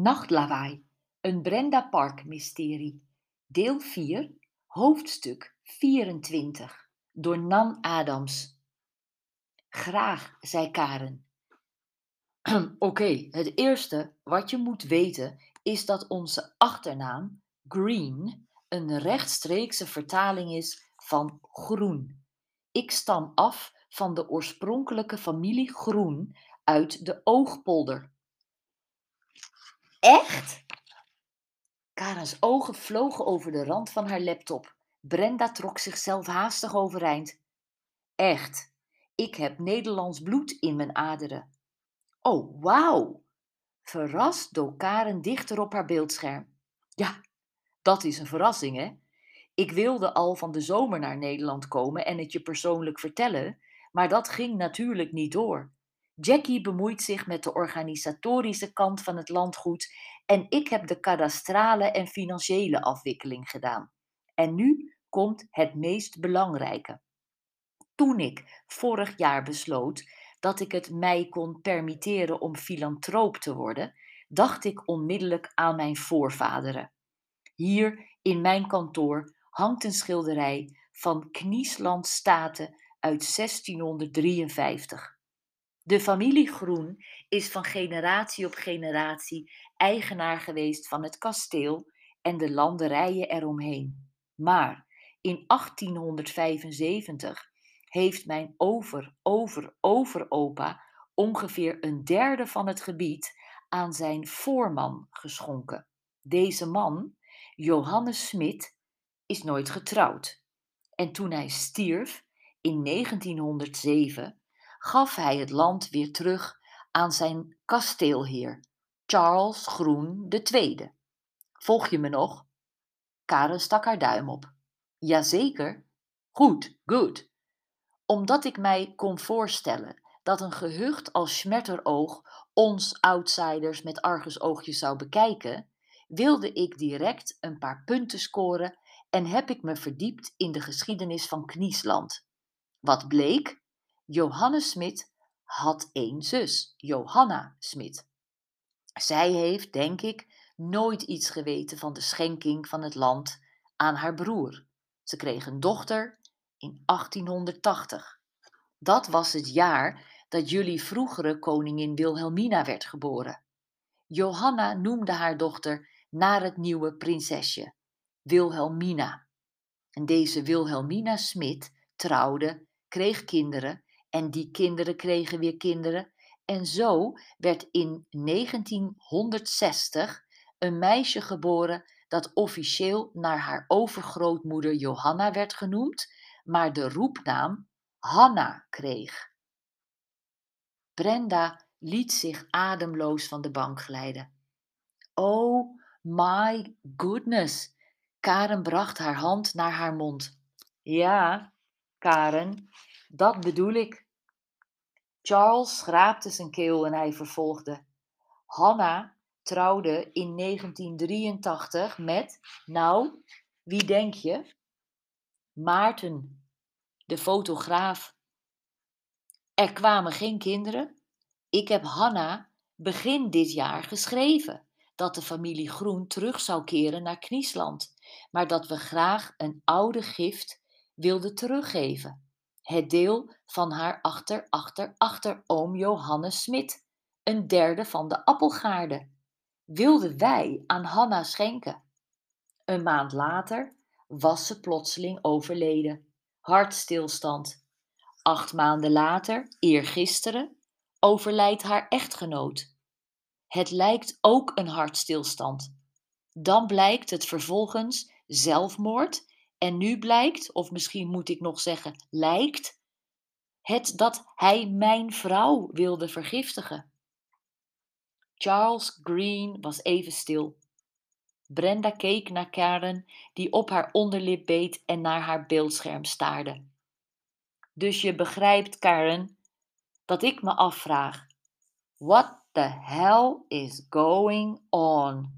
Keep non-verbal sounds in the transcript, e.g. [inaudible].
Nachtlawaai, een Brenda Park mysterie. Deel 4, hoofdstuk 24, door Nan Adams. Graag, zei Karen. [clears throat] Oké, het eerste wat je moet weten is dat onze achternaam, Green, een rechtstreekse vertaling is van groen. Ik stam af van de oorspronkelijke familie Groen uit de Oogpolder. Echt? Karens ogen vlogen over de rand van haar laptop. Brenda trok zichzelf haastig overeind. Echt, ik heb Nederlands bloed in mijn aderen. Oh, wauw! Verrast dook Karen dichter op haar beeldscherm. Ja, dat is een verrassing, hè? Ik wilde al van de zomer naar Nederland komen en het je persoonlijk vertellen, maar dat ging natuurlijk niet door. Jackie bemoeit zich met de organisatorische kant van het landgoed en ik heb de kadastrale en financiële afwikkeling gedaan. En nu komt het meest belangrijke. Toen ik vorig jaar besloot dat ik het mij kon permitteren om filantroop te worden, dacht ik onmiddellijk aan mijn voorvaderen. Hier in mijn kantoor hangt een schilderij van Kniesland Staten uit 1653. De familie Groen is van generatie op generatie eigenaar geweest van het kasteel en de landerijen eromheen. Maar in 1875 heeft mijn over, over, overopa ongeveer een derde van het gebied aan zijn voorman geschonken. Deze man, Johannes Smit, is nooit getrouwd. En toen hij stierf in 1907, gaf hij het land weer terug aan zijn kasteelheer, Charles Groen II. Volg je me nog? Karen stak haar duim op. Jazeker. Goed, goed. Omdat ik mij kon voorstellen dat een gehucht als Schmetteroog ons outsiders met argusoogjes zou bekijken, wilde ik direct een paar punten scoren en heb ik me verdiept in de geschiedenis van Kniesland. Wat bleek? Johannes Smit had één zus, Johanna Smit. Zij heeft, denk ik, nooit iets geweten van de schenking van het land aan haar broer. Ze kreeg een dochter in 1880. Dat was het jaar dat jullie vroegere koningin Wilhelmina werd geboren. Johanna noemde haar dochter naar het nieuwe prinsesje, Wilhelmina. En deze Wilhelmina Smit trouwde, kreeg kinderen en die kinderen kregen weer kinderen. En zo werd in 1960 een meisje geboren dat officieel naar haar overgrootmoeder Johanna werd genoemd, maar de roepnaam Hanna kreeg. Brenda liet zich ademloos van de bank glijden. Oh my goodness! Karen bracht haar hand naar haar mond. Ja, Karen, dat bedoel ik. Charles schraapte zijn keel en hij vervolgde. Hanna trouwde in 1983 met, nou, wie denk je? Maarten, de fotograaf. Er kwamen geen kinderen. Ik heb Hanna begin dit jaar geschreven dat de familie Groen terug zou keren naar Kniesland, maar dat we graag een oude gift wilden teruggeven het deel van haar achter, achter, achter oom Johannes Smit, een derde van de appelgaarde, wilden wij aan Hanna schenken. Een maand later was ze plotseling overleden. Hartstilstand. Acht maanden later, eergisteren, overlijdt haar echtgenoot. Het lijkt ook een hartstilstand. Dan blijkt het vervolgens zelfmoord en nu blijkt, of misschien moet ik nog zeggen lijkt, het dat hij mijn vrouw wilde vergiftigen. Charles Green was even stil. Brenda keek naar Karen, die op haar onderlip beet en naar haar beeldscherm staarde. Dus je begrijpt, Karen, dat ik me afvraag: what the hell is going on?